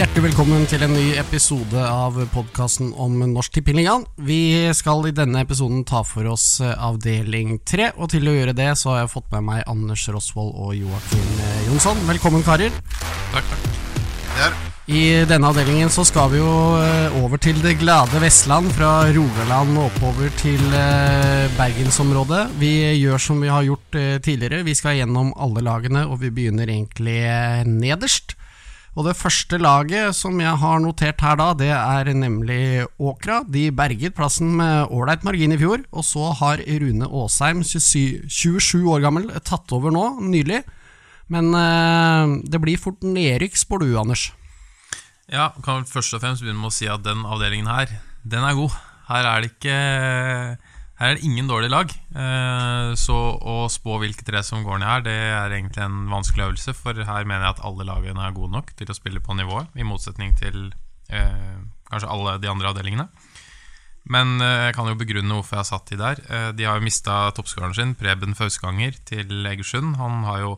Hjertelig velkommen til en ny episode av podkasten om Norsk Tippingligaen. Vi skal i denne episoden ta for oss eh, avdeling tre, og til å gjøre det så har jeg fått med meg Anders Rosvold og Joakim eh, Jonsson. Velkommen, karer. Takk, takk. Der. I denne avdelingen så skal vi jo eh, over til det glade Vestland, fra Rogaland og oppover til bergensområdet. Vi gjør som vi har gjort tidligere, vi skal gjennom alle lagene, og vi begynner egentlig nederst. Og det første laget som jeg har notert her da, det er nemlig Åkra. De berget plassen med ålreit margin i fjor, og så har Rune Aasheim, 27, 27 år gammel, tatt over nå, nylig. Men eh, det blir fort nedrykk, spår du, Anders. Ja, kan vel først og fremst begynne med å si at den avdelingen her, den er god. Her er det ikke Her er det ingen dårlige lag. Eh, Så å spå hvilke tre som går ned her, det er egentlig en vanskelig øvelse, for her mener jeg at alle lagene er gode nok til å spille på nivået, i motsetning til eh, kanskje alle de andre avdelingene. Men eh, jeg kan jo begrunne hvorfor jeg har satt de der. De har jo mista toppskåreren sin, Preben Fausganger, til Egersund. Han har jo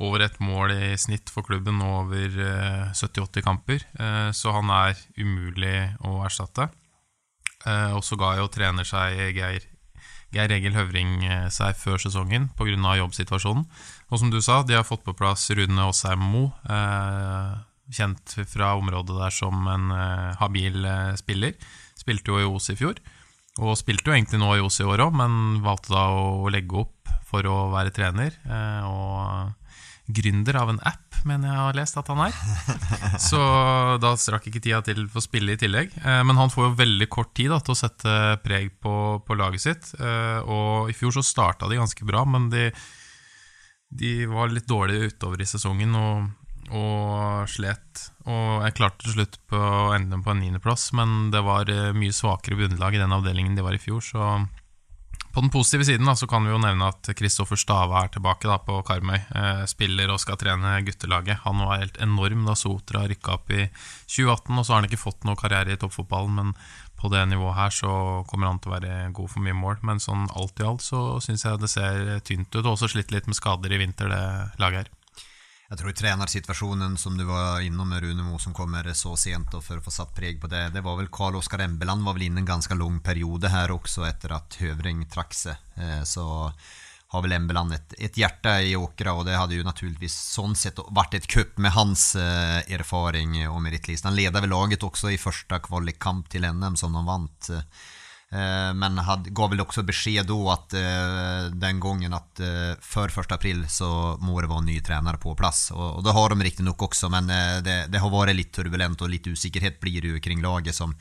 over ett mål i snitt for klubben over eh, 70-80 kamper, så han er umulig å erstatte. Eh, og så ga jo trener seg Geir, Geir Egil Høvring eh, seg før sesongen pga. jobbsituasjonen. Og som du sa, de har fått på plass Rune Aasheim Moe, eh, kjent fra området der som en habil spiller. Spilte jo i Os i fjor, og spilte jo egentlig nå i Os i år òg, men valgte da å legge opp for å være trener. Og gründer av en app, mener jeg har lest at han er. Så da strakk ikke tida til for å spille i tillegg. Eh, Men han får jo veldig kort tid da, til å sette preg på, på laget sitt. Eh, Og i fjor så starta de ganske bra, men de, de var litt dårlige utover i sesongen og, og slet. Og jeg klarte til slutt på å ende på en niendeplass, men det var eh, mye svakere bunnlag i den avdelingen de var i fjor, så på den positive siden da, så kan vi jo nevne at Kristoffer Stave er tilbake da, på Karmøy. Eh, spiller og skal trene guttelaget. Han var helt enorm da Sotra rykka opp i 2018, og så har han ikke fått noe karriere i toppfotballen, men på det nivået her så kommer han til å være god for mye mål. Men sånn alt i alt så syns jeg det ser tynt ut, og også slitt litt med skader i vinter, det laget her. Jeg tror trenersituasjonen som du var innom med Rune Mo som kommer så sent for å få satt preg på det. Det var vel Karl Oskar Embeland var vel inne en ganske lang periode her også etter at Høvring trakk sig. Eh, Så har vel Embeland et, et, hjerte i Åkra og det hadde jo naturligvis sånn sett vært et kupp med hans eh, erfaring og merittliste. Han ledde vel laget også i første kvalikkamp til NM som de vant. Eh, Men hade, gav väl också besked då att eh, den gången att eh, för första april så må det vara en ny tränare på plats. Och, och det har de riktigt nog också men det, det har varit lite turbulent och lite usikkerhet blir det ju kring laget som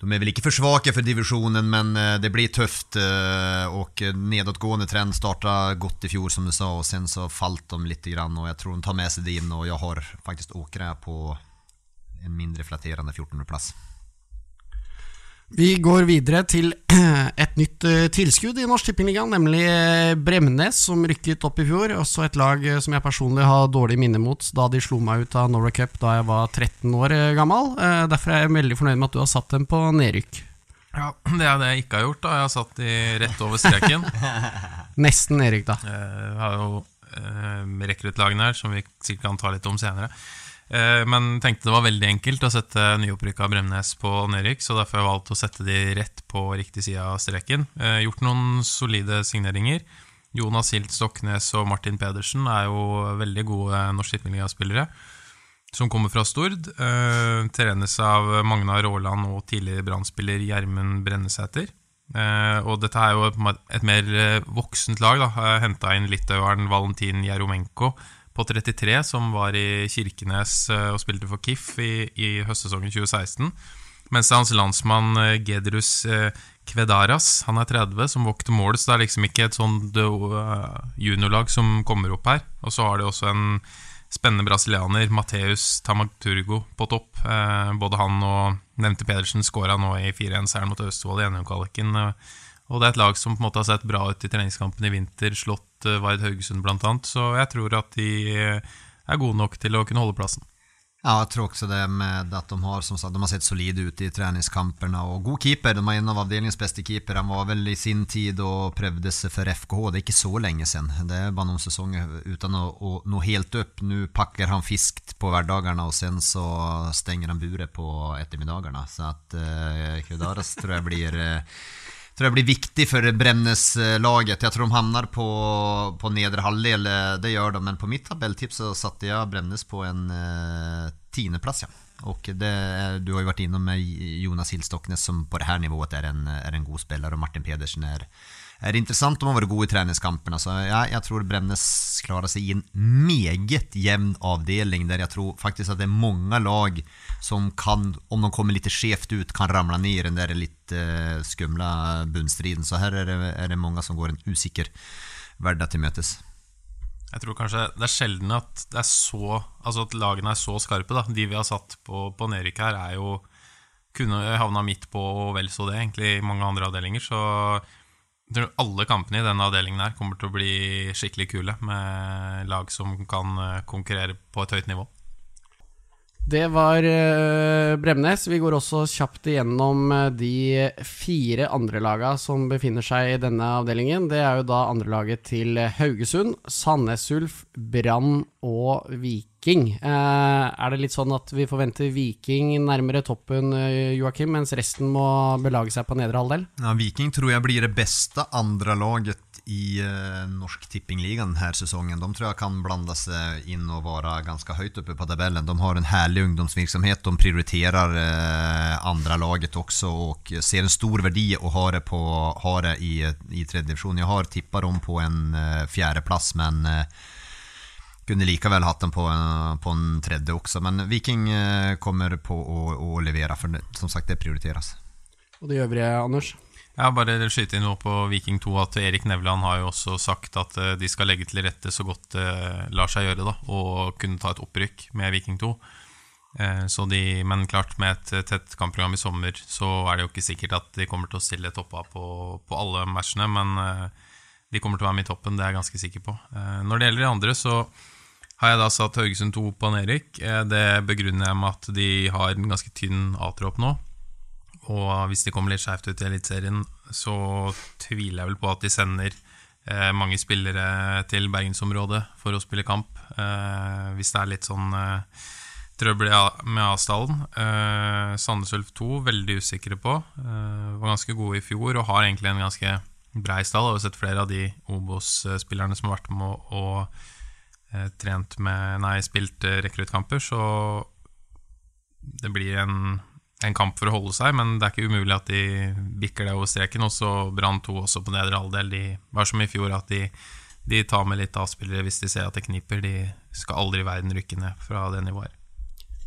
de är väl ikke for svake for divisionen men det blir tøft. Og nedadgående trend starta godt i fjor, som du sa og sen så falt de litt. grann jeg tror de tar med seg det inn, og jeg har faktisk Åkra på en mindre flatterende 14 plats. Vi går videre til et nytt eh, tilskudd i Norsk Tippingliga, nemlig eh, Bremnes, som rykket opp i fjor. Også et lag eh, som jeg personlig har dårlig minne mot, da de slo meg ut av Norway Cup da jeg var 13 år gammel. Derfor er jeg veldig fornøyd med at du har satt dem på nedrykk. Ja, Det er det jeg ikke har gjort. da Jeg har satt de rett over streken. Nesten nedrykk, da. Vi har jo rekruttlagene her, som vi sikkert kan ta litt om senere. Eh, Men tenkte det var veldig enkelt å sette nyopprykka Bremnes på nedrykk, så derfor har jeg valgt å sette de rett på riktig side av streken. Eh, Gjort noen solide signeringer. Jonas Hilt Stoknes og Martin Pedersen er jo veldig gode Norsk Tippeliga-spillere. Som kommer fra Stord. Eh, trenes av Magna Råland og tidligere Brann-spiller Gjermund Brennesæter. Og dette er jo et, mer voksent lag. da Henta inn litaueren Valentin Jeromenko på 33, som var i Kirkenes eh, og spilte for KIF i, i høstsesongen 2016. Mens det er hans landsmann eh, Gedrus eh, Kvedaras, han er 30, som vokter mål. Så det er liksom ikke et sånt juniorlag som kommer opp her. Og så har de også en spennende brasilianer, Mateus Tamaturgo, på topp. Både han og nevnte Pedersen skåra nå i 4-1-seieren mot Østfold i NM-kvaliken. Og det er et lag som på en måte har sett bra ut i treningskampen i vinter, slått eh, Vard Haugesund blant annet. Så jeg tror at de eh, er gode nok til å kunne holde plassen. Ja, jeg tror også det med at de har sagt, de har sett solide ut i treningskampene. Og god keeper. De har en av avdelingens beste keepere. Han var vel i sin tid og prøvde seg for FKH. Det er ikke så lenge siden. Det er bare noen sesonger uten å, å nå helt opp. Nå pakker han fisk på hverdagene, og sen så stenger han buret på ettermiddagene. Så at uh, Kudaras tror jeg blir uh, tror jeg blir viktig for Bremnes-laget. Jeg tror de havner på, på nedre halvdel, det gjør de. Men på mitt tabelltips så satte jeg Bremnes på en eh, tiendeplass. Ja. Och det, du har ju varit innom med Jonas Hillstocknes som på det här nivået är en, är en god spelare och Martin Pedersen är, är interessant om å være god i treningskampen. Så jeg, jeg, tror Bremnes klarer seg i en meget jevn avdeling, der jeg tror faktisk at det er mange lag som kan, om de kommer litt skjevt ut, kan ramle ned i den der litt uh, skumla bunnstriden. Så her er det, er det mange som går en usikker hverdag til møtes. Jeg tror kanskje det er sjelden at er så Altså at lagene er så skarpe. da De vi har satt på, på nedrykk her, er jo kunne havna midt på og vel så det, egentlig, i mange andre avdelinger. Så tror alle kampene i denne avdelingen her kommer til å bli skikkelig kule, med lag som kan eh, konkurrere på et høyt nivå. Det var uh, Bremnes. Vi går også kjapt igjennom uh, de fire andre laga som befinner seg i denne avdelingen. Det er jo da andrelaget til Haugesund, Sandnes Ulf, Brann og Viking. Uh, er det litt sånn at vi forventer Viking nærmere toppen, Joakim, mens resten må belage seg på nedre halvdel? Ja, Viking tror jeg blir det beste andre laget i eh, Norsk Tippingliga denne sesongen. De tror jeg kan blande seg inn og være ganske høyt oppe på tabellen. De har en herlig ungdomsvirksomhet. De prioriterer eh, andre laget også og ser en stor verdi å ha det, på, ha det i, i tredje divisjon. Jeg har tippa dem på en eh, fjerdeplass, men eh, kunne likevel hatt den på, på en tredje også. Men Viking eh, kommer på å, å levere, for som sagt, det prioriteres. Og det øvrige, Anders? Ja, bare skyte inn noe på Viking 2 at Erik Nevland har jo også sagt at eh, de skal legge til rette så godt det lar seg gjøre, da, og kunne ta et opprykk med Viking 2. Eh, så de, men klart, med et tett kampprogram i sommer så er det jo ikke sikkert at de kommer til å stille toppa på, på alle matchene, men eh, de kommer til å være med i toppen, det er jeg ganske sikker på. Når det gjelder de andre, så har jeg da satt Haugesund 2 på Erik. Det begrunner jeg med at de har en ganske tynn A-tropp nå. Og hvis de kommer litt skjevt ut i Eliteserien, så tviler jeg vel på at de sender eh, mange spillere til bergensområdet for å spille kamp. Eh, hvis det er litt sånn eh, trøbbel med avstallen. Eh, Sandnes Ulf 2 veldig usikre på. Eh, var ganske gode i fjor og har egentlig en ganske brei stall. Har sett flere av de Obos-spillerne som har vært med å, eh, trent med Nei, spilt eh, rekruttkamper, så det blir en en kamp for å holde seg, men det er ikke umulig at de bikker det over streken. Og så Brann 2 også på nedre halvdel. De var som i fjor at de, de tar med litt avspillere hvis de ser at det kniper. De skal aldri i verden rykke ned fra det nivået.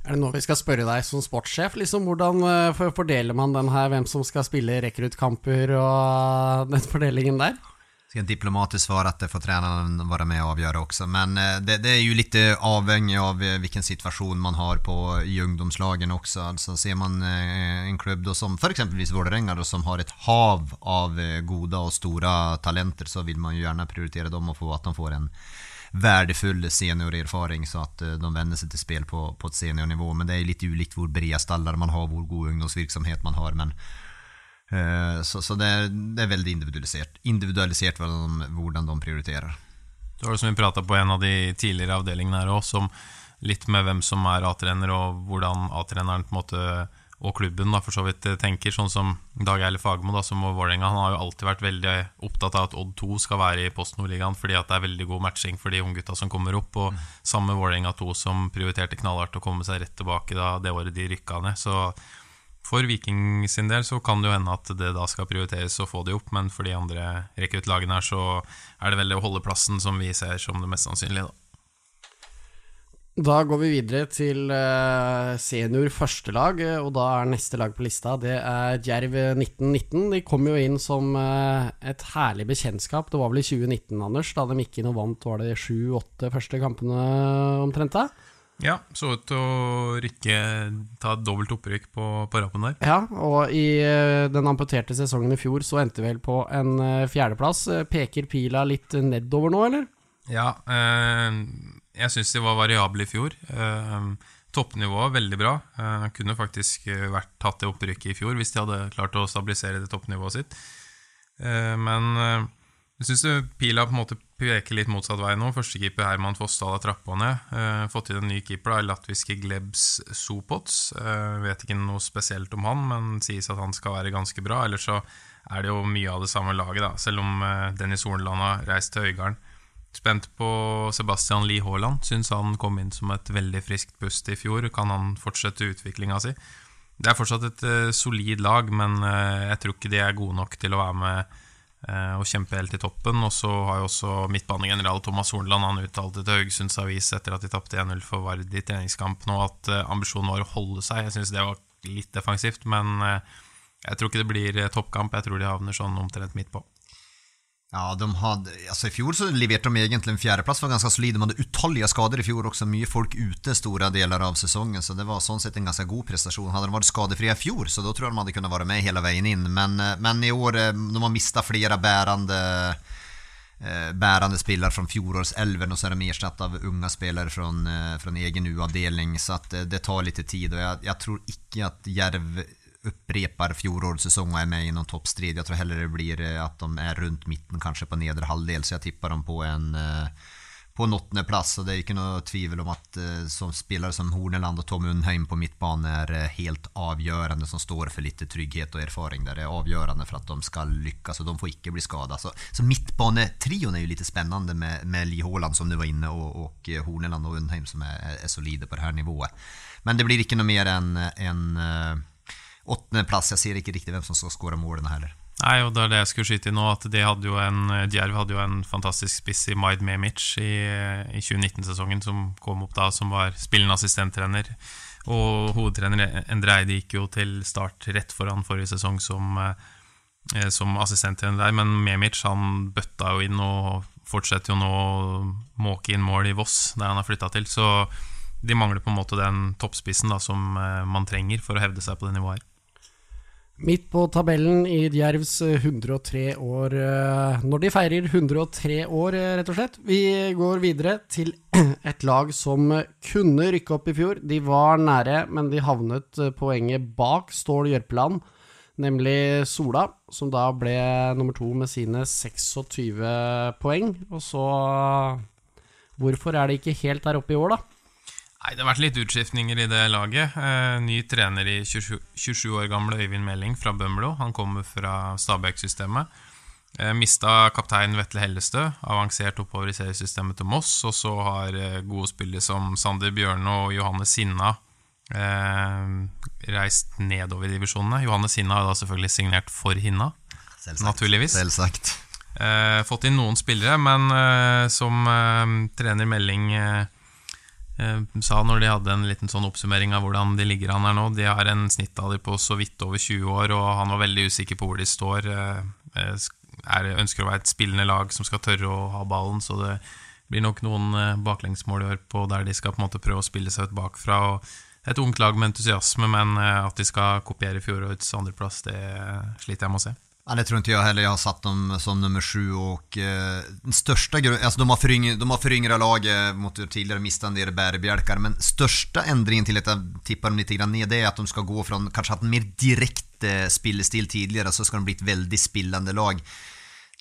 Er det nå vi skal spørre deg som sportssjef, liksom, hvordan uh, fordeler man den her, hvem som skal spille rekruttkamper og den fordelingen der? Skal diplomatisk svar at det får treneren være med og avgjøre også. Men eh, det, det, jo litt eh, avhengig av vilken hvilken situasjon man har på, i ungdomslagene også. Altså, ser man en klubb da, som f.eks. Vålerenga, som har et hav av gode og store talenter, så vil man jo gjerne prioritere dem og få at de får en verdifull seniorerfaring, så at de venner seg til spill på, på et seniornivå. Men det er litt ulikt hvor brede staller man har, hvor god ungdomsvirksomhet man har. men Eh, så, så det, er, det, er, veldig individualisert, individualisert hvordan, de prioriterer. Det var det som vi prata på en av de tidligere avdelingene her òg, litt med hvem som er A-trener, og hvordan A-treneren på en måte og klubben da, for så vidt tenker. Sånn som Dag Eile Fagermo, da, som Vålerenga. Han har jo alltid vært veldig opptatt av at Odd 2 skal være i Post Nordligaen, fordi at det er veldig god matching for de unggutta som kommer opp. Og mm. samme Vålerenga 2 som prioriterte knallhardt å komme seg rett tilbake da, det året de rykka ned. Så for Viking sin del så kan det jo hende at det da skal prioriteres å få de opp, men for de andre rekruttlagene her så er det vel å holde plassen som vi ser som det mest sannsynlige, da. Da går vi videre til senior senior førstelag, og da er neste lag på lista Det er Djerv 1919. De kom jo inn som uh, et herlig bekjentskap. Det var vel i 2019, Anders, da de gikk inn og vant var det sju-åtte første kampene omtrent? da? Ja, så ut til å rykke, ta et dobbelt opprykk på, på rappen der. Ja, og i uh, den amputerte sesongen i fjor så endte vel på en uh, fjerdeplass. Uh, peker pila litt nedover nå, eller? Ja, jeg syns de var variable i fjor. toppnivået veldig bra. Eh, kunne faktisk vært tatt det opprykket i fjor hvis de hadde klart å stabilisere det toppnivået sitt. Men jeg syns pila på en måte peker litt motsatt vei nå. Førstekeeper Herman Fossdal har trappa ned. Eh, fått inn en ny keeper, da, latviske Glebs Sopots. Eh, vet ikke noe spesielt om han, men sies at han skal være ganske bra. Ellers så er det jo mye av det samme laget, da. Selv om eh, Dennis Hornland har reist til Øygarden. Spent på Sebastian Lie Haaland. Syns han kom inn som et veldig friskt pust i fjor. Kan han fortsette utviklinga si? Det er fortsatt et solid lag, men jeg tror ikke de er gode nok til å være med og kjempe helt i toppen. Og så har jo også midtbanegeneral Thomas Hornland Han uttalte til Haugesunds Avis etter at de tapte 1-0 for Vard i treningskamp nå, at eh, ambisjonen var å holde seg. Jeg syns det var litt defensivt, men eh, jeg tror ikke det blir toppkamp. Jeg tror de havner sånn omtrent midt på. Ja, de hadde, altså I fjor så leverte de egentlig en fjerdeplass, var ganske solid. De hadde utallige skader i fjor også, mye folk ute store deler av sesongen. Så det var sånn sett en ganske god prestasjon. Hadde de vært skadefrie i fjor, så da tror jeg de hadde kunnet være med hele veien inn. Men, eh, men i år eh, de har mistet flere bærende, eh, bærende spillere fra fjorårselven, og så er de erstattet av unge spillere fra, egen U-avdeling. Så det, tar litt tid. og jeg, jeg tror ikke at Jerv upprepar fjolårets säsong och är med i någon toppstrid. Jag tror heller det blir eh, att de är runt mitten, kanske på nedre halvdel. Så jag tippar dem på en eh, på en åttendeplass. Och det er ikke noe tvivel om at uh, som spillere som Horneland og Tom Undheim på midtbane er helt avgjørende, som står for litt trygghet og erfaring der. Det er avgjørende for at de skal lykkes, og de får ikke bli skadet. Så, så midtbanetrioen er jo litt spennende med, med Li Haaland, som du var inne, og, og Horneland og Undheim, som er, er, solide på det her nivået. Men det blir ikke noe mer enn en, åttendeplass. Jeg ser ikke riktig hvem som skal skåre målene heller. Nei, og det er det jeg skulle skyte i nå, at de hadde jo en, Djerv hadde jo en fantastisk spiss i Maid Memic i, i 2019-sesongen, som kom opp da, som var spillende assistenttrener. Og hovedtrener Endre Eide gikk jo til start rett foran forrige sesong som, eh, som assistenttrener der, men Memic han bøtta jo inn og fortsetter jo nå å måke inn mål i Voss, der han har flytta til. Så de mangler på en måte den toppspissen da, som eh, man trenger for å hevde seg på det nivået her. Midt på tabellen i Djervs 103 eh, år eh, Når de feirer 103 år, eh, rett og slett. Vi går videre til et lag som kunne rykke opp i fjor. De var nære, men de havnet poenget bak Stål Jørpeland, nemlig Sola, som da ble nummer to med sine 26 poeng. Og så Hvorfor er de ikke helt der oppe i år, da? Nei, Det har vært litt utskiftninger i det laget. Eh, ny trener i 27, 27 år gamle Øyvind Meling fra Bømlo. Han kommer fra Stabæk-systemet. Eh, mista kaptein Vetle Hellestø, avansert oppover i seriesystemet til Moss. Og så har eh, gode spillere som Sander Bjørne og Johanne Sinna eh, reist nedover i divisjonene. Johanne Sinna har da selvfølgelig signert for Hinna, Selvsagt. naturligvis. Selvsagt. Eh, fått inn noen spillere, men eh, som trener Meling Eh, sa når de hadde en liten sånn oppsummering av hvordan de ligger an her nå. De har en snittalder på så vidt over 20 år, og han var veldig usikker på hvor de står. Eh, eh, er, ønsker å være et spillende lag som skal tørre å ha ballen, så det blir nok noen baklengsmål i år på der de skal på en måte prøve å spille seg ut bakfra. Et ungt lag med entusiasme, men at de skal kopiere fjorårets andreplass, det sliter jeg med å se. Ja, det tror inte jag heller. Jag har satt dem som nummer sju och eh, den största alltså de har, föryng, de har föryngrat laget mot tidigare mistande bärbjälkar men största ändringen till att jag tippar dem lite grann ner det är att de ska gå från kanske haft mer direkt eh, spillestil tidigare så ska de bli ett väldigt spillande lag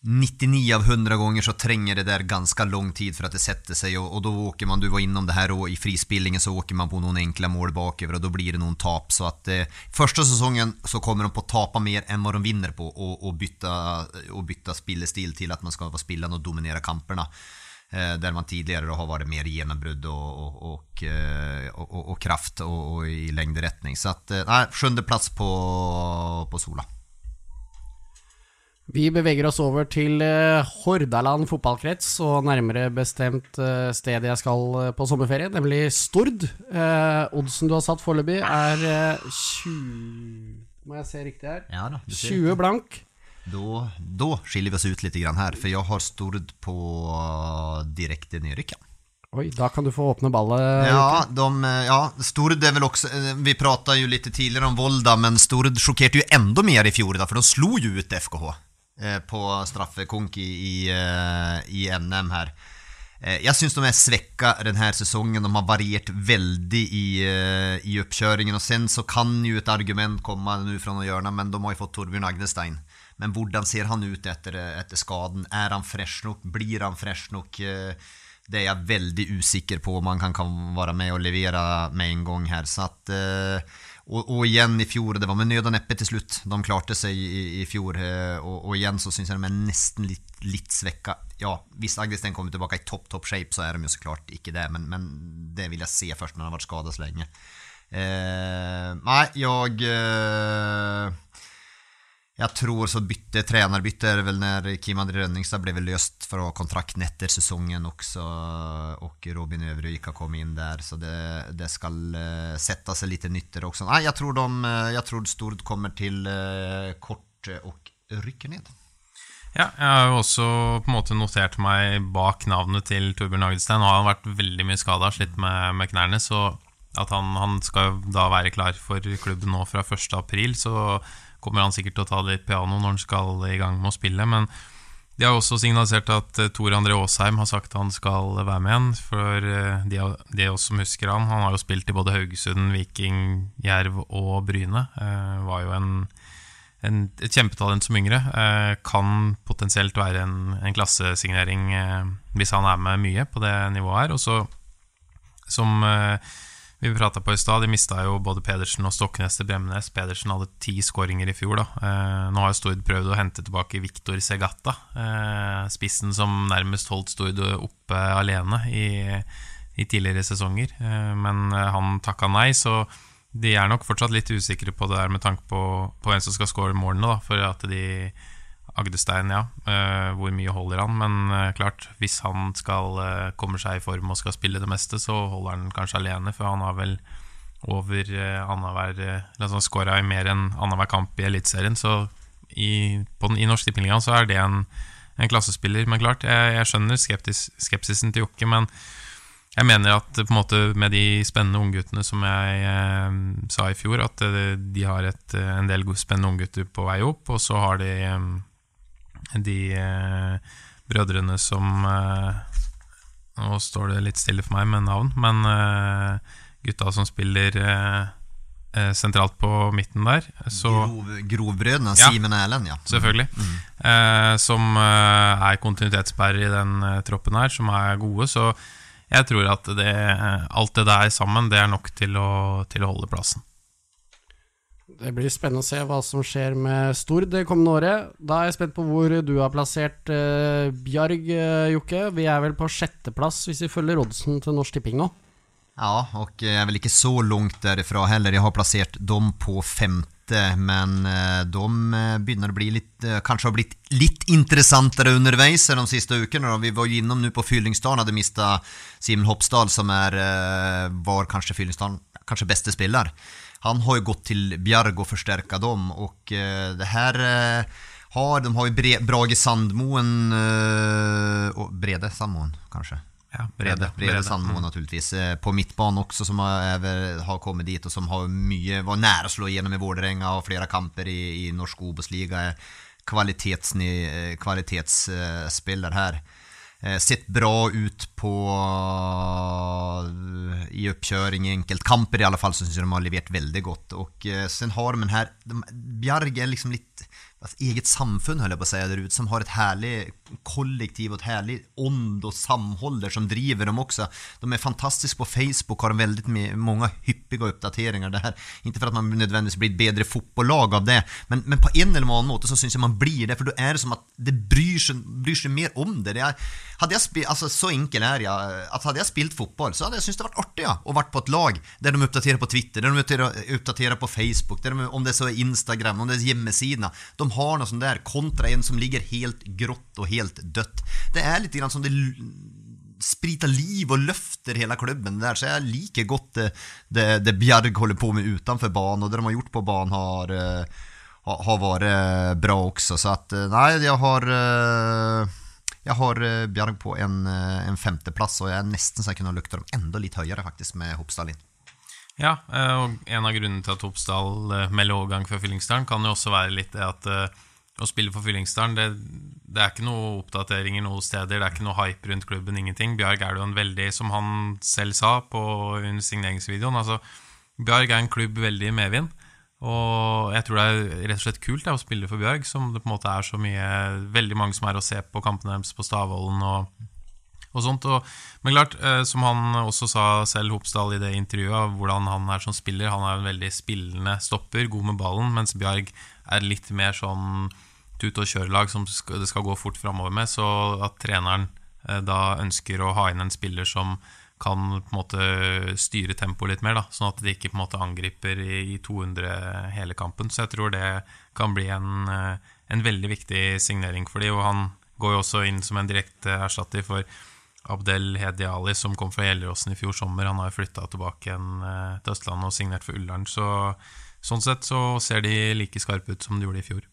99 av 100 gånger så tränger det där ganska lång tid för att det sätter sig och, och då åker man, du var innom det här och i frispillingen så åker man på någon enkla mål baköver och då blir det någon tap. Så att eh, första säsongen så kommer de på att tapa mer än vad de vinner på och, och, byta, och byta spillestil till att man ska vara spillande och dominera kamperna. Eh, där man tidigare har varit mer genombrudd och, och, eh, och, och, kraft och, i längdrättning. Så att, eh, sjunde plats på, på Sola. Vi beveger oss over til uh, Hordaland fotballkrets, og nærmere bestemt uh, stedet jeg skal uh, på sommerferie, nemlig Stord. oddsen du har satt foreløpig, er 20 Må jeg se riktig her? Ja da, 20 blank. Da, da skiller vi oss ut litt her, for jeg har Stord på direkte nedrykk. Oi, da kan du få åpne ballet. Ja, de, ja, Stord er vel også Vi prata jo litt tidligere om Volda, men Stord sjokkerte jo enda mer i fjor, da, for de slo jo ut FKH. Eh, på straffekonk i, i, eh, i, NM her. Eh, jeg syns de er svekka denne sesongen. De har variert veldig i, i oppkjøringen. Og sen så kan jo et argument komme nå fra noen hjørner, men de har jo fått Torbjørn Agnestein. Men hvordan ser han ut etter, etter skaden? Er han fresh nok? Blir han fresh nok? Det er jeg veldig usikker på om han kan, være med og levere med en gang her. Så at, og, og, igjen i fjor, det var med nød og neppe til slutt. De klarte seg i, i fjor. Og, og, igjen så syns jeg de er nesten litt, litt svekka. Ja, hvis Agdesten kommer tilbake i topp topp shape, så er de jo så klart ikke det. Men, men det vil jeg se først når han har vært skadet så lenge. Eh, nei, jeg eh, jeg tror så bytte, trenerbytte er vel når Kim André Rønningstad ble vel løst fra kontrakten etter sesongen også, og Robin Øvrevik har kommet inn der, så det, det skal uh, sette seg litt nytter også. Nei, jeg tror, de, eh, jeg tror Stord kommer til uh, kort og rykker ned. Ja, jeg har jo også på en måte notert meg bak navnet til Torbjørn Hagelstein. Nå har han vært veldig mye skada, slitt med, med, knærne, så at han, han skal da være klar for klubben nå fra 1.4, så kommer han sikkert til å ta litt piano når han skal i gang med å spille. Men de har også signalisert at uh, Tor André Aasheim har sagt han skal være med igjen. For uh, de, de også som husker han, han har jo spilt i både Haugesund, Viking, Jerv og Bryne. Eh, var jo en, en, et kjempetalent som yngre. kan potensielt være en, en klassesignering hvis han er med mye på det nivået her. Og så som vi prata på i stad, de mista jo både Pedersen og Stoknes til Bremnes. Pedersen hadde ti skåringer i fjor. da eh, Nå har Stord prøvd å hente tilbake Victor Segata, eh, spissen som nærmest holdt Stord oppe alene i, i tidligere sesonger. Eh, men han takka nei, så de er nok fortsatt litt usikre på det der med tanke på, på hvem som skal skåre målene. da For at de Agdestein, ja. Uh, hvor mye holder han? Men uh, klart, hvis han skal uh, kommer seg i form og skal spille det meste, så holder han kanskje alene, for han har vel over annenhver altså, Skåra i mer enn annenhver kamp i Eliteserien, så i, på den, i Norsk Tippeligaen så er det en, en, klassespiller. Men klart, jeg, jeg skjønner skeptis, skepsisen til Jokke, men jeg mener at på en måte med de spennende ungguttene som jeg eh, sa i fjor, at de har et, en del spennende unggutter på vei opp, og så har de de eh, brødrene som eh, Nå står det litt stille for meg med navn, men eh, gutta som spiller eh, sentralt på midten der. Så, Grov, grovbrødrene, ja, Simen og Erlend, ja. Selvfølgelig. Mm. Eh, som er kontinuitetsbærere i den troppen her, som er gode. Så jeg tror at det, alt det der sammen, det er nok til å, til å holde plassen. Det blir spennende å se hva som skjer med Stord det kommende året. Da er jeg spent på hvor du har plassert uh, Bjarg, uh, Jokke. Vi er vel på sjetteplass hvis vi følger oddsen til Norsk Tipping nå? Ja, og jeg er vel ikke så langt derifra heller. Jeg har plassert dem på femte, men uh, de begynner å bli litt Kanskje har blitt litt interessantere underveis de siste ukene. Vi var jo innom nå på Fyllingsdalen, hadde mista Simen Hopsdal, som er, var kanskje Fyllingsdalen kanskje beste spiller. Han har ju gått till Bjarg och förstärka dem och eh, det här eh, har, de har ju Bre Brage Sandmoen eh, och Brede Sandmoen kanske. Ja, Brede, Brede, Brede Sandmoen mm. naturligtvis. På mittbanan också som har, har kommit dit och som har mycket, var nära att slå igenom i Vålerenga och flera kamper i, i norsk obosliga. Kvalitetsspelare här. Eh, sett bra ut på i oppkjøring i enkeltkamper i alle fall, så syns jeg de har levert veldig godt. Og eh, sen har de den her de, Bjarg er liksom litt eget samfunn, holder jeg på å si, der ute, som har et herlig kollektiv et herlig ånd og samhold der som driver dem også. De er fantastiske på Facebook, har veldig mange hyppige oppdateringer der. Ikke for at man nødvendigvis blir et bedre fotballag av det, men, men, på en eller annen måte så syns jeg man blir det, for da er det som at det bryr seg, bryr seg mer om det. det er, hadde jeg spilt, altså Så enkel er jeg. at Hadde jeg spilt fotball, så hadde jeg syntes det vært artig ja, å vært på et lag der de oppdaterer på Twitter, der de oppdaterer på Facebook, de, om det så er Instagram, om det er hjemmesider. De har noe sånt der, kontra en som ligger helt grått og helt dødt. Det er litt grann som det spriter liv og løfter hele klubben der, så jeg liker godt det, det, det Bjerg holder på med utenfor banen, og det de har gjort på banen, har, uh, har vært bra også. Så at eh, Nei, jeg har jeg har Bjerg på en, en femteplass, og jeg er nesten så jeg kunne lukta dem enda litt høyere faktisk med Hopsdal inn. Ja, og en av grunnene til at Hopsdal melder overgang fra Fyllingsdalen, kan jo også være litt det at å spille for Fyllingsdalen, det, det er ikke noe oppdateringer noen steder. Det er ikke noe hype rundt klubben. ingenting Bjarg er jo en veldig, som han selv sa på under signeringsvideoen altså, Bjarg er en klubb veldig i medvind. Og jeg tror det er rett og slett kult det, å spille for Bjørg, som det på en måte er så mye Veldig mange som er å se på kampene deres på Stavollen og, og sånt. Og, men klart, eh, som han også sa selv, Hopsdal, i det intervjuet, hvordan han er som spiller. Han er en veldig spillende stopper, god med ballen, mens Bjarg er litt mer sånn tut og kjør-lag som det skal gå fort framover med. Så at treneren eh, da ønsker å ha inn en spiller som kan på en måte styre tempoet litt mer, da, sånn at de ikke på en måte angriper i, 200 hele kampen. Så jeg tror det kan bli en, eh, en veldig viktig signering for de, og Han går jo også inn som en direkte erstatter for Abdel Hedi Ali, som kom fra Gjelleråsen i fjor sommer. Han har flytta tilbake igjen eh, til Østlandet og signert for Ullern. Så sånn sett så ser de like skarpe ut som de gjorde i fjor.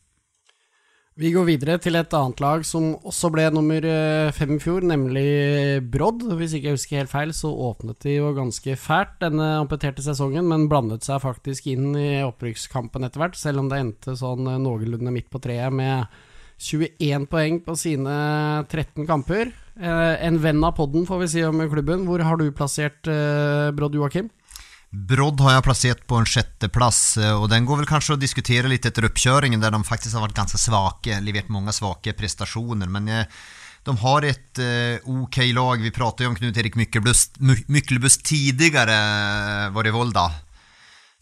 Vi går videre til et annet lag som også ble nummer eh, fem i fjor, nemlig Brodd. Hvis ikke jeg husker helt feil, så åpnet de jo ganske fælt denne amputerte sesongen, men blandet seg faktisk inn i opprykkskampen etter hvert, selv om det endte sånn eh, noenlunde midt på treet med 21 poeng på sine 13 kamper. Eh, en venn av podden, får vi si om klubben. Hvor har du plassert Brodd, Joakim? Brodd har jeg plassert på en sjetteplass, og den går vel kanskje å diskutere litt etter oppkjøringen, der de faktisk har vært ganske svake, levert mange svake prestasjoner. Men eh, de har et eh, okej lag. Vi pratet jo om Knut-Erik Myklebust tidligere, var det Volda?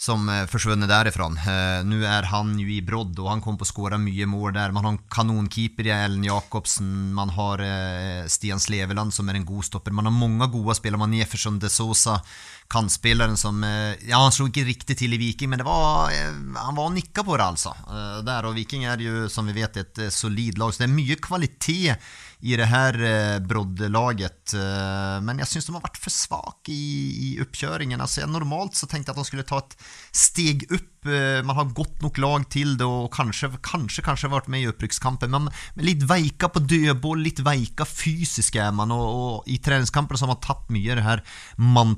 Som eh, derifra. Nå Eh, nu är han jo i Brodd og han kommer på å skåre mye mål der. Man har en kanonkeeper i Ellen Jakobsen, man har eh, Stian Sleveland som er en god stopper. Man har mange gode spillere. man Jefferson de Sosa, kantspelaren som, ja han slo ikke riktig til i Viking men det var, han var og nikka på det altså. Der, og Viking er jo, som vi vet et solid lag så det er mye kvalitet i det her eh, broddlaget. Eh, men jeg syns de har vært for svake i, i altså jeg normalt så tenkte jeg at de skulle ta et steg. Eh, man har gått nok lag til det og kanskje, kanskje, kanskje vært med i opprykkskampen. Men, men litt veika på dødball, litt veika fysisk er man. og, og i treningskamper så har man tatt mye av det här man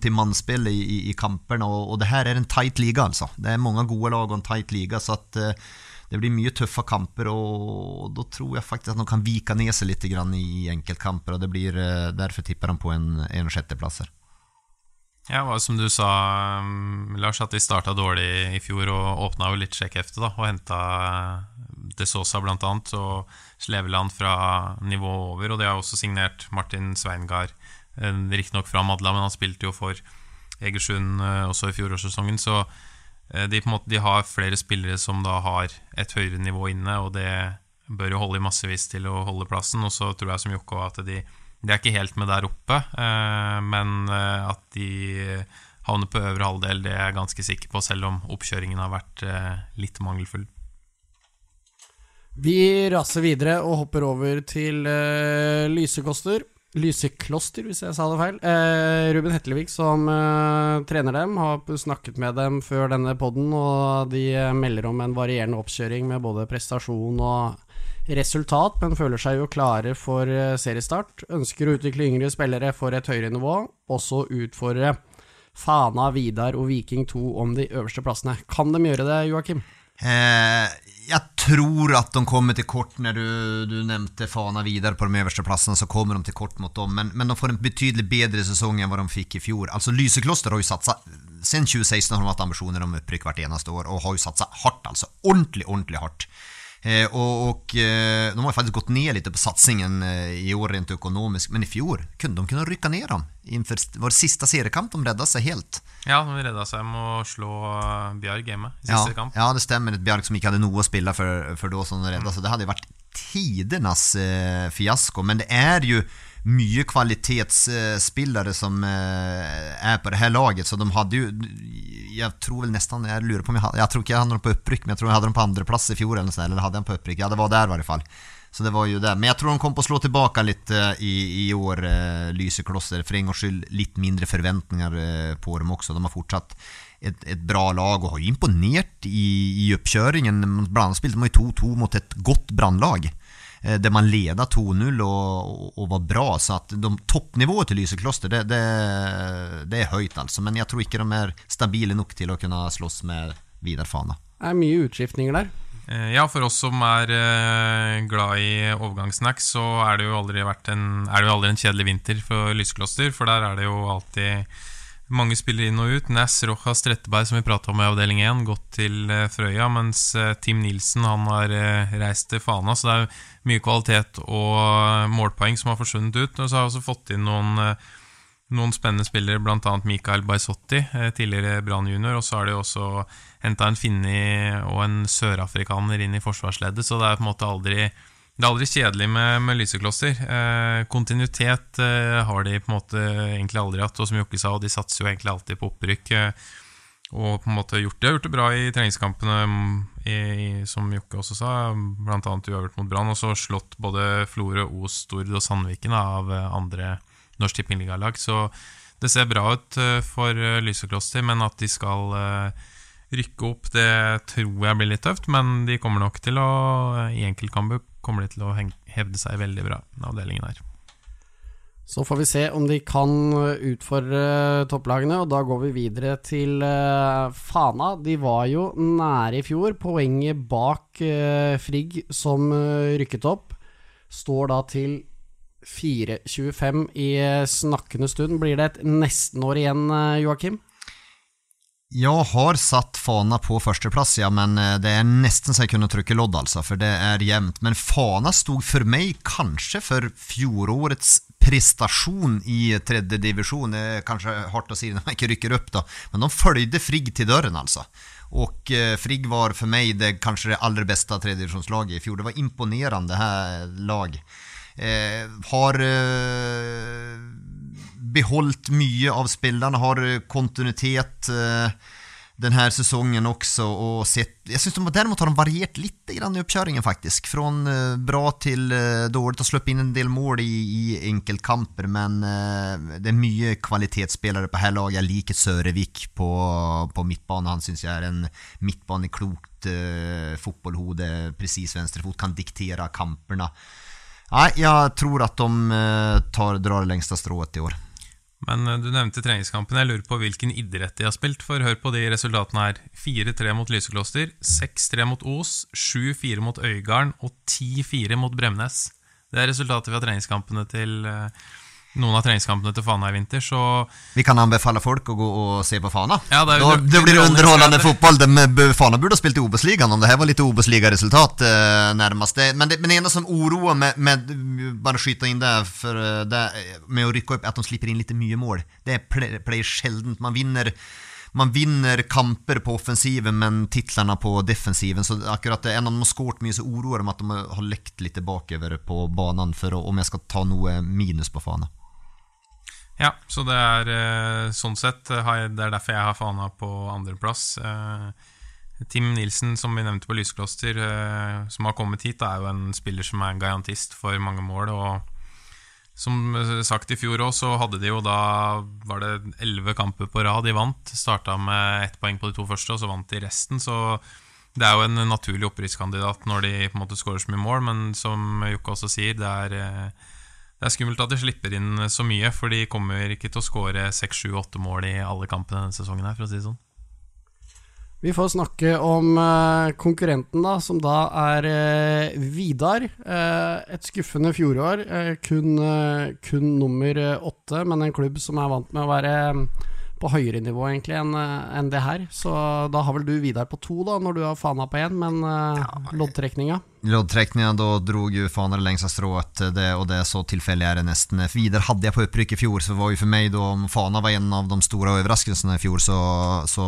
till i, i, kamperna. Och, och, det här är en tight liga alltså. Det är många goda lag och en tight liga. Så att det blir mye tøffe kamper og da tror jeg faktisk at de kan vike ned seg litt i enkeltkamper. og det blir, eh, Derfor tipper de på en, en sjetteplass her. Ja, som du sa, um, Lars, at de starta dårlig i fjor og åpna jo litt sjekkhefte da, og henta eh, De Sosa bl.a. og Sleveland fra nivået over. Og de har også signert Martin Sveingard, eh, riktignok fra Madla, men han spilte jo for Egersund også i fjorårssesongen. Så Eh, de, måte, de, har flere spillere som da har et høyere nivå inne, og det bør jo holde i massevis til å holde plassen. Og så tror jeg som Jokke at de, de, er ikke helt med der oppe, eh, men eh, at de havner på øvre halvdel, det er jeg ganske sikker på, selv om oppkjøringen har vært litt mangelfull. Vi raser videre og hopper over til Lysekoster. Lysekloster, hvis jeg sa det feil. Eh, Ruben Hetlevik, som eh, trener dem, har snakket med dem før denne poden, og de eh, melder om en varierende oppkjøring med både prestasjon og resultat, men føler seg jo klare for eh, seriestart. Ønsker å utvikle yngre spillere for et høyere nivå, også utfordre Fana, Vidar og Viking 2 om de øverste plassene. Kan de gjøre det, Joakim? Eh, jag tror at de kommer til kort når du, du nevnte Fana videre på de øverste plassene, så kommer de til kort mot dem. Men, men de får en betydelig bedre sesong enn hva de fikk i fjor. Altså Lysekloster har jo satsat, sen 2016 har de hatt ambitioner om opprykk hvert eneste år og har jo satsat hardt, altså. Ordentlig, ordentlig hårt. Eh, och, och eh, de har faktiskt gått ner lite på satsningen eh, i år rent ekonomiskt, men i fjol kunde de kunna rycka ner dem. Inför det sista seriekamp de räddade sig helt. Ja, de räddade sig med att slå Björk hemma i sista ja, kamp. Ja, det stämmer. Ett Björk som inte hade något att spela för, för då som de räddade, mm. så det hade varit tidernas eh, fiasko. Men det är ju mycket kvalitetsspillare som er är på det her laget, så de hadde jo Jeg tror vel nesten Jeg lurer på om jeg hadde Jeg tror ikke jeg hadde dem på opprykk, men jeg tror jeg hadde dem på andreplass i fjor, eller eller jeg dem på opprykk? Ja, det var der, i hvert fall. Så det var jo det. Men jeg tror de kom på å slå tilbake litt i, i år, eh, Lyseklosser. For en gangs skyld litt mindre forventninger eh, på dem også. De har fortsatt et, et bra lag og har imponert i, i oppkjøringen. Annat spelade man 2-2 mot et godt brandlag. Eh, där man leda 2-0 och, och, var bra. Så att de toppnivået till Lysekloster, det, det, det er høyt altså. Men jeg tror ikke de er stabile nok til å kunne slåss med Vidar Fana. Det er mye utskiftninger där. Eh, Ja, for oss som er eh, glad i overgangssnacks, så er det jo aldri vært en, er det jo aldri en kjedelig vinter for Lysekloster. For der er det jo alltid mange spillere inn og ut. Næss, Rojas, Tretteberg, som vi prata om i avdeling 1, gått til eh, Frøya. Mens eh, Tim Nilsen han har eh, reist til Fana, så det er mye kvalitet og målpoeng som har forsvunnet ut. Og så har vi også fått inn noen noen spennende spillere, bl.a. Mikael Baisotti, tidligere Brann junior. Og så har de også henta en finni og en sørafrikaner inn i forsvarsleddet, så det er på en måte aldri det er aldri kjedelig med, med Lysekloster. Eh, kontinuitet eh, har de på en måte egentlig aldri hatt, og som Jokke sa, de satser jo egentlig alltid på opprykk. Eh, og på en måte gjort det, har gjort det bra i treningskampene, mm, i, i, som Jokke også sa, bl.a. uavgjort mot Brann. Og så slått både Florø, Os, Stord og Sandviken av eh, andre Norsk Tippingligalag. Så det ser bra ut eh, for eh, Lysekloster, men at de skal eh, rykke opp, det tror jeg blir litt tøft. Men de kommer nok til å I enkeltkamper kommer de til å hevde seg veldig bra, den avdelingen her. Så får vi se om de kan utfordre topplagene, og da går vi videre til eh, Fana. De var jo nære i fjor. Poenget bak eh, Frigg som eh, rykket opp, står da til 4.25 i eh, snakkende stund. Blir det et nestenår igjen, eh, Joakim? Jeg har satt Fana på førsteplass, ja, men eh, det er nesten så jeg kunne trykke lodd, altså, for det er jevnt. Men Fana stod for meg kanskje for fjorårets prestasjon i tredjedivisjon. Det er kanskje hardt å si når man ikke rykker opp, da, men de fulgte Frigg til døren, altså. Og eh, Frigg var for meg det kanskje det aller beste tredjedivisjonslaget i fjor. Det var imponerende her lag. Eh, har eh, beholdt mye av spillerne, har kontinuitet eh, denne sesongen også. Og sett, jeg synes de, Derimot har de variert litt i oppkjøringen, faktisk. Fra eh, bra til eh, dårlig. Har sluppet inn en del mål i, i enkeltkamper, men eh, det er mye kvalitetsspillere på dette laget. Jeg liker Sørevik på, på midtbane. Han syns jeg er en midtbaneklokt uh, fotballhode. Presis venstrefot, kan diktere kampene. Nei, jeg tror at de eh, tar, drar det lengste strået i år. Men eh, du nevnte treningskampen. Jeg lurer på hvilken idrett de har spilt. For hør på de resultatene her. 4-3 mot Lysekloster, 6-3 mot Os, 7-4 mot Øygarden og 10-4 mot Bremnes. Det er resultatet fra treningskampene til eh, noen av treningskampene til Fana i vinter, så Vi kan anbefale folk å gå og se på Fana. Ja, det da, det blir underholdende fotball. De, Fana burde ha spilt i Obos-ligaen om det her var litt Obos-ligaresultat eh, nærmest. Men det, men det ene som oroer med, med Bare skyte inn det, for, eh, det med å rykke opp, at de slipper inn litt mye mål. Det pleier sjeldent. Man vinner man vinner kamper på offensiven, men titlene på defensiven. Så akkurat det, En av dem har skåret mye, så oroer de at de har lekt litt bakover på banen for om jeg skal ta noe minus på Fana. Ja, så det er eh, sånn sett Det er derfor jeg har Fana på andreplass. Eh, Tim Nilsen, som vi nevnte på Lyskloster, eh, som har kommet hit, er jo en spiller som er en garantist for mange mål. Og som sagt i fjor òg, så hadde de jo da Var det elleve kamper på rad de vant. Starta med ett poeng på de to første, og så vant de resten. Så det er jo en naturlig opprykkskandidat når de på en måte skårer så mye mål, men som Jokke også sier, det er det er skummelt at de slipper inn så mye, for de kommer ikke til å skåre 6-7-8 mål i alle kampene denne sesongen. her, for å si det sånn. Vi får snakke om eh, konkurrenten, da, som da er eh, Vidar. Eh, et skuffende fjorår. kun, kun nummer åtte, men en klubb som er vant med å være på høyere nivå egentlig enn en det her. Så da har vel du Vidar på to, da, når du har Fana på én, men uh, loddtrekninga Loddtrekninga, da dro ju Fana det lengste strået, det, og det så tilfeldig er det nesten. Videre hadde jeg på opprykk i fjor, så var jo for meg da, om Fana var en av de store overraskelsene i fjor, så, så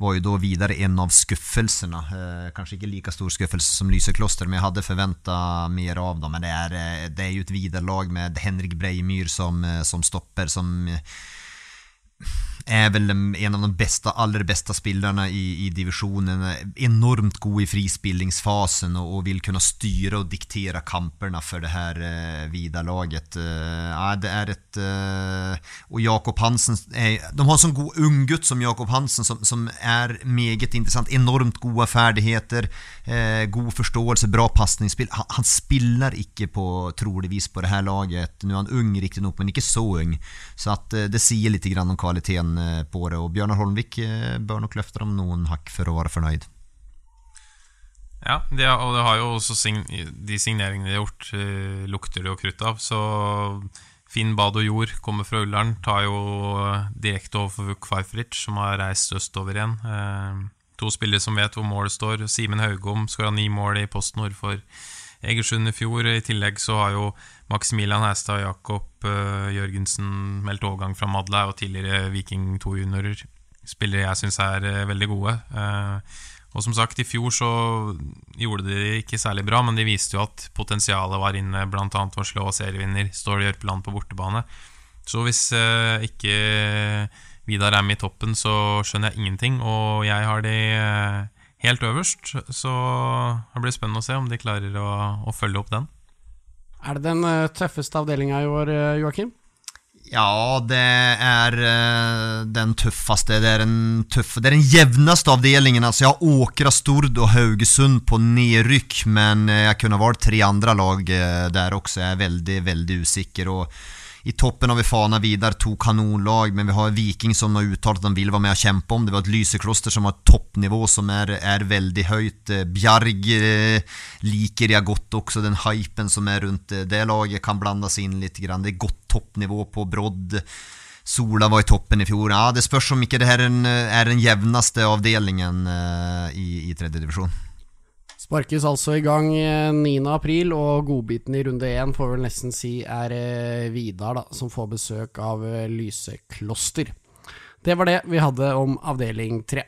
var jo da videre en av skuffelsene. Eh, kanskje ikke like stor skuffelse som Lysekloster, men jeg hadde forventa mer av dem. Men det er, eh, det er jo et Vidar-lag med Henrik Breimyr som, eh, som stopper, som eh, er vel en av de beste, aller beste spillerne i, i divisjonen. Enormt god i frispillingsfasen og, og vil kunne styre og diktere kampene for det her eh, Vida-laget. Eh, ja, det er et eh, Og Jakob Hansen er, De har en sånn god unggutt som Jakob Hansen, som, som er meget interessant. Enormt gode ferdigheter, eh, god forståelse, bra pasningsspill. Han, han spiller ikke på, troligvis på det her laget. Nå er han ung, riktignok, men ikke så ung. Så at eh, det sier litt grann om kvaliteten eh, på det. Og Bjørnar Holmvik eh, bør nok løfte dem noen hakk for å være fornøyd. Ja, de, og det har jo også sign de signeringene de har gjort, eh, lukter det jo krutt av. Så Finn Bad og Jord kommer fra Ullern, tar jo eh, direkte overfor Vuk Farfric, som har reist østover igjen. Eh, to spillere som vet hvor målet står. Simen Haugom skåra ni mål i Post Nord for Egersund i fjor. I tillegg så har jo Maximilian Hestad og Jakob eh, Jørgensen meldt overgang fra Madla og tidligere Viking 2 juniorer. Spillere jeg syns er eh, veldig gode. Eh, og som sagt, i fjor så gjorde de det ikke særlig bra, men de viste jo at potensialet var inne, bl.a. å slå serievinner Stål Jørpeland på bortebane. Så hvis eh, ikke Vidar er med i toppen, så skjønner jeg ingenting, og jeg har de eh, helt øverst. Så det blir spennende å se om de klarer å, å følge opp den. Er det den eh, tøffeste avdelinga i år, eh, Joakim? Ja, det är eh, den tøffeste. Det er, den, tøffe, det er den jevneste avdelingen. Altså, jeg har Åkra, Stord og Haugesund på nedrykk, men jeg kunne vært tre andre lag der også. Jeg er veldig, väldigt, väldigt usikker. Och I toppen har vi Fana Vidar, to kanonlag, men vi har Viking som har uttalt at de vil være med og kjempe om. Det var et Lysekloster som har et toppnivå som er, er veldig høyt. Eh, Bjarg eh, liker jeg godt også, den hypen som er rundt eh, det laget kan blandes inn litt. Grann. Det er godt toppnivå på Brodd. Sola var i toppen i fjor. Ja, det spørs om ikke det her er den, jevneste avdelingen eh, i, i tredje divisjon. Sparkes altså i gang eh, 9. april, og godbiten i runde én får vel nesten si er eh, Vidar, da, som får besøk av eh, Lysekloster. Det var det vi hadde om avdeling tre.